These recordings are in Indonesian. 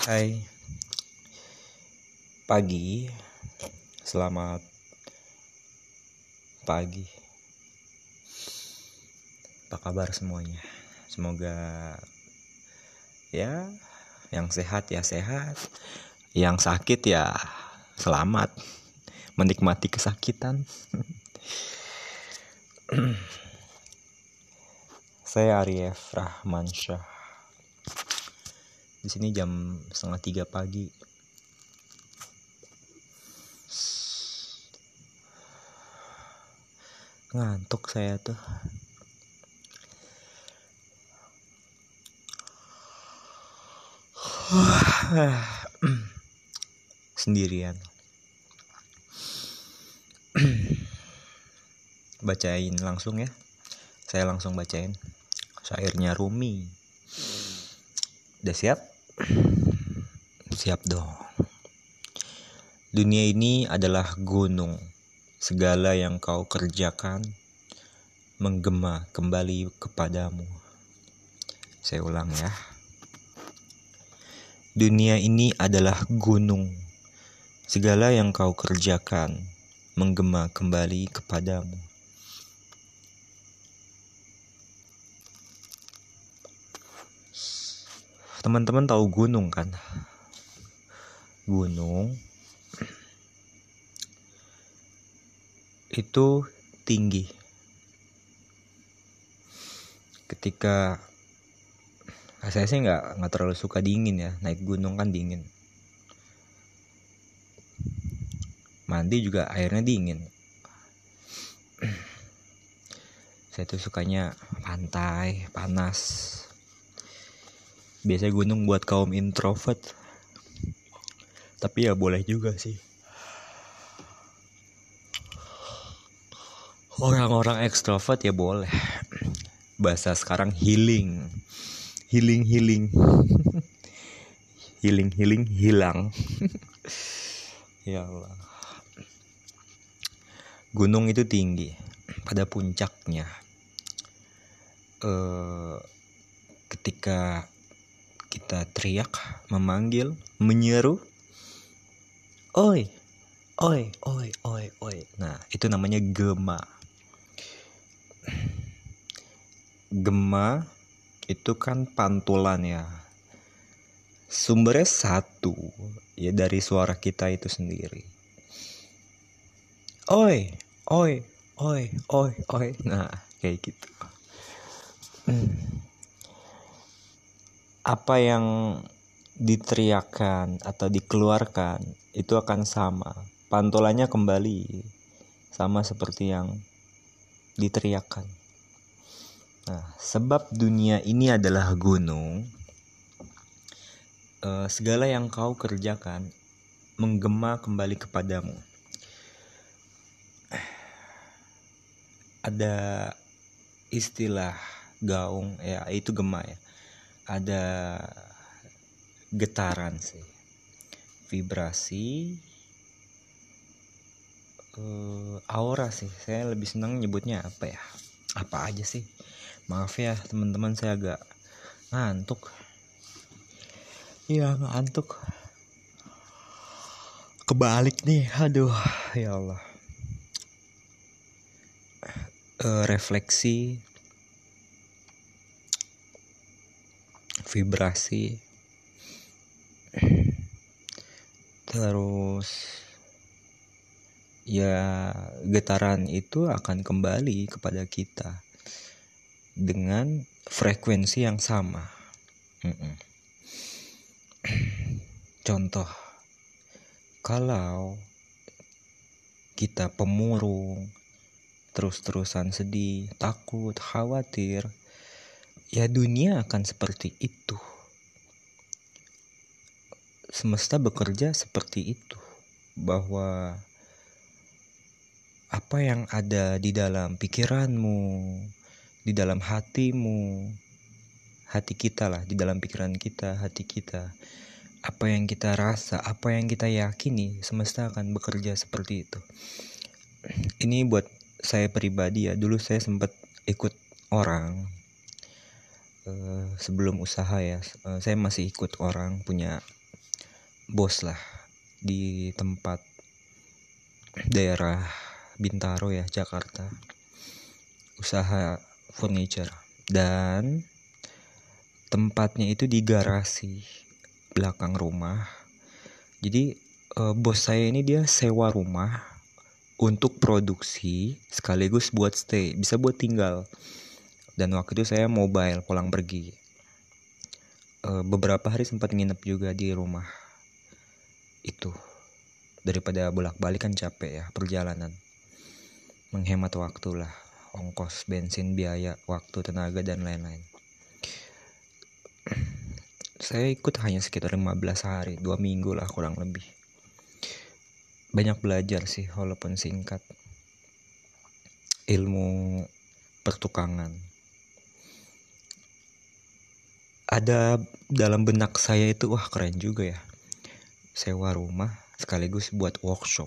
Hai. Pagi. Selamat Pagi. Apa kabar semuanya? Semoga Ya Yang sehat ya sehat. Yang sakit ya Selamat. Menikmati kesakitan. Saya Arief Rahmansyah di sini jam setengah tiga pagi. Ngantuk saya tuh. Sendirian. Bacain langsung ya. Saya langsung bacain. Syairnya Rumi udah siap Siap dong. Dunia ini adalah gunung. Segala yang kau kerjakan menggema kembali kepadamu. Saya ulang ya. Dunia ini adalah gunung. Segala yang kau kerjakan menggema kembali kepadamu. Teman-teman tahu gunung kan? gunung itu tinggi. Ketika saya sih nggak nggak terlalu suka dingin ya. Naik gunung kan dingin. Mandi juga airnya dingin. Saya tuh sukanya pantai panas biasa gunung buat kaum introvert. Tapi ya boleh juga sih. Orang-orang ekstrovert ya boleh. Bahasa sekarang healing. Healing healing. Healing healing hilang. Ya Allah. Gunung itu tinggi pada puncaknya. Eh, ketika kita teriak memanggil menyeru. Oi oi oi oi oi. Nah itu namanya gema. Gema itu kan pantulan ya. Sumbernya satu ya dari suara kita itu sendiri. Oi oi oi oi oi. Nah kayak gitu. Hmm. Apa yang diteriakan atau dikeluarkan itu akan sama. Pantulannya kembali sama seperti yang diteriakan. Nah, sebab dunia ini adalah gunung, eh, segala yang kau kerjakan menggema kembali kepadamu. Ada istilah gaung ya itu gema ya. Ada getaran sih. Vibrasi. Uh, aura sih. Saya lebih senang nyebutnya apa ya? Apa aja sih? Maaf ya teman-teman saya agak ngantuk. Iya ngantuk. Kebalik nih aduh ya Allah. Uh, refleksi vibrasi terus ya getaran itu akan kembali kepada kita dengan frekuensi yang sama. Contoh, kalau kita pemurung, terus-terusan sedih, takut, khawatir, ya dunia akan seperti itu. Semesta bekerja seperti itu. Bahwa apa yang ada di dalam pikiranmu di dalam hatimu hati kita lah di dalam pikiran kita hati kita apa yang kita rasa apa yang kita yakini semesta akan bekerja seperti itu. Ini buat saya pribadi ya dulu saya sempat ikut orang uh, sebelum usaha ya uh, saya masih ikut orang punya bos lah di tempat daerah Bintaro ya Jakarta. Usaha furniture. Dan tempatnya itu di garasi belakang rumah. Jadi uh, bos saya ini dia sewa rumah untuk produksi sekaligus buat stay bisa buat tinggal dan waktu itu saya mobile pulang pergi. Uh, beberapa hari sempat nginep juga di rumah itu. Daripada bolak-balik kan capek ya perjalanan. Menghemat waktu lah. Ongkos bensin biaya waktu tenaga dan lain-lain. Saya ikut hanya sekitar 15 hari dua minggu lah kurang lebih. Banyak belajar sih walaupun singkat. Ilmu pertukangan ada dalam benak saya itu wah keren juga ya. Sewa rumah sekaligus buat workshop.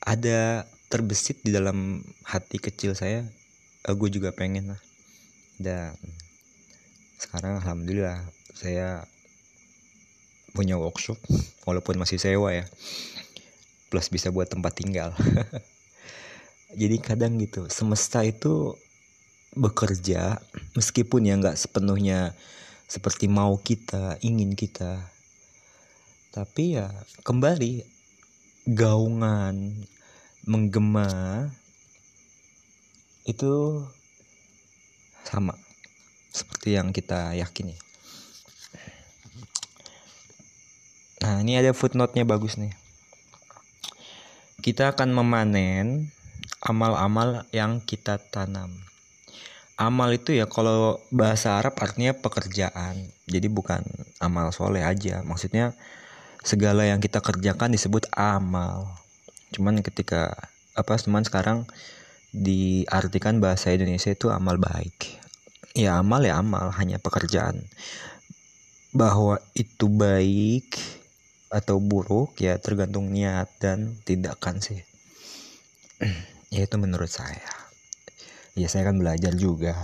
Ada terbesit di dalam hati kecil saya aku juga pengen lah. Dan sekarang alhamdulillah saya punya workshop walaupun masih sewa ya. Plus bisa buat tempat tinggal. Jadi kadang gitu semesta itu bekerja meskipun ya nggak sepenuhnya seperti mau kita ingin kita. Tapi ya kembali gaungan menggema itu sama seperti yang kita yakini. Nah ini ada footnote-nya bagus nih. Kita akan memanen amal-amal yang kita tanam amal itu ya kalau bahasa Arab artinya pekerjaan. Jadi bukan amal soleh aja. Maksudnya segala yang kita kerjakan disebut amal. Cuman ketika apa cuman sekarang diartikan bahasa Indonesia itu amal baik. Ya amal ya amal hanya pekerjaan. Bahwa itu baik atau buruk ya tergantung niat dan tindakan sih. Ya itu menurut saya ya saya kan belajar juga.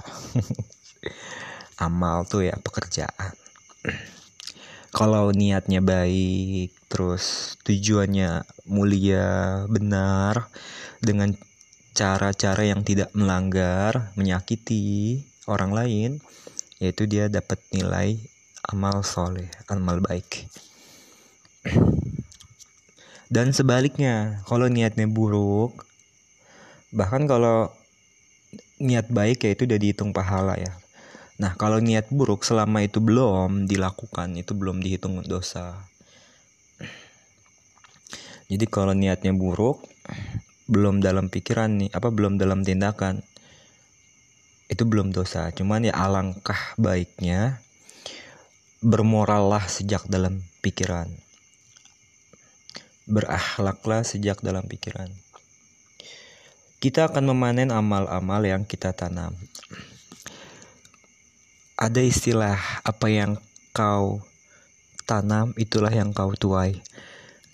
Amal tuh ya pekerjaan. Kalau niatnya baik terus tujuannya mulia benar dengan cara-cara yang tidak melanggar menyakiti orang lain yaitu dia dapat nilai amal soleh amal baik. Dan sebaliknya kalau niatnya buruk bahkan kalau niat baik ya itu udah dihitung pahala ya. Nah, kalau niat buruk selama itu belum dilakukan, itu belum dihitung dosa. Jadi kalau niatnya buruk, belum dalam pikiran nih, apa belum dalam tindakan, itu belum dosa. Cuman ya alangkah baiknya bermorallah sejak dalam pikiran. Berakhlaklah sejak dalam pikiran kita akan memanen amal-amal yang kita tanam. Ada istilah apa yang kau tanam itulah yang kau tuai.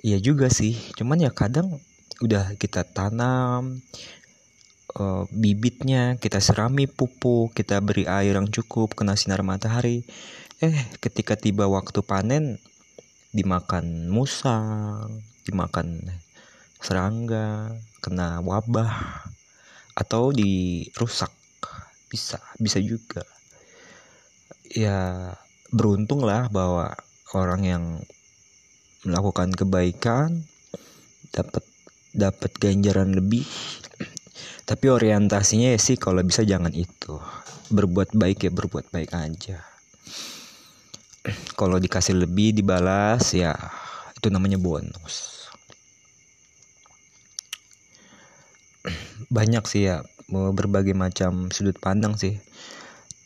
Iya juga sih, cuman ya kadang udah kita tanam uh, bibitnya, kita serami pupuk, kita beri air yang cukup, kena sinar matahari. Eh, ketika tiba waktu panen dimakan musang, dimakan serangga, kena wabah atau dirusak. Bisa bisa juga. Ya beruntung lah bahwa orang yang melakukan kebaikan dapat dapat ganjaran lebih. Tapi orientasinya ya sih kalau bisa jangan itu. Berbuat baik ya berbuat baik aja. Kalau dikasih lebih dibalas ya itu namanya bonus banyak sih ya berbagai macam sudut pandang sih.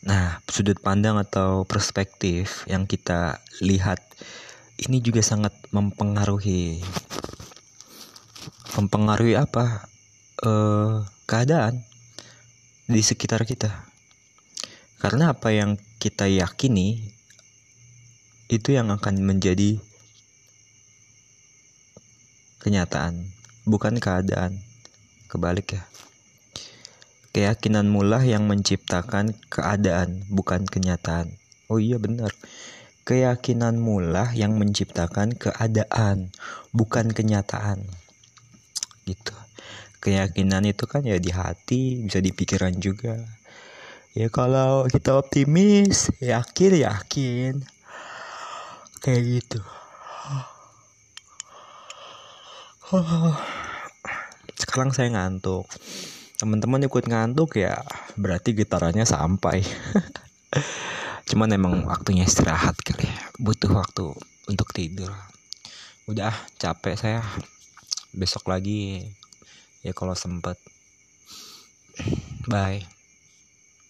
Nah sudut pandang atau perspektif yang kita lihat ini juga sangat mempengaruhi. Mempengaruhi apa? Eh, keadaan di sekitar kita. Karena apa yang kita yakini itu yang akan menjadi kenyataan bukan keadaan kebalik ya. Keyakinan mula yang menciptakan keadaan bukan kenyataan. Oh iya benar. Keyakinanmu lah yang menciptakan keadaan bukan kenyataan. Gitu. Keyakinan itu kan ya di hati bisa di pikiran juga. Ya kalau kita optimis yakin yakin. Kayak gitu sekarang saya ngantuk. Teman-teman ikut ngantuk ya berarti gitarannya sampai. Cuman emang waktunya istirahat kali ya butuh waktu untuk tidur. Udah capek saya. Besok lagi ya kalau sempet. Bye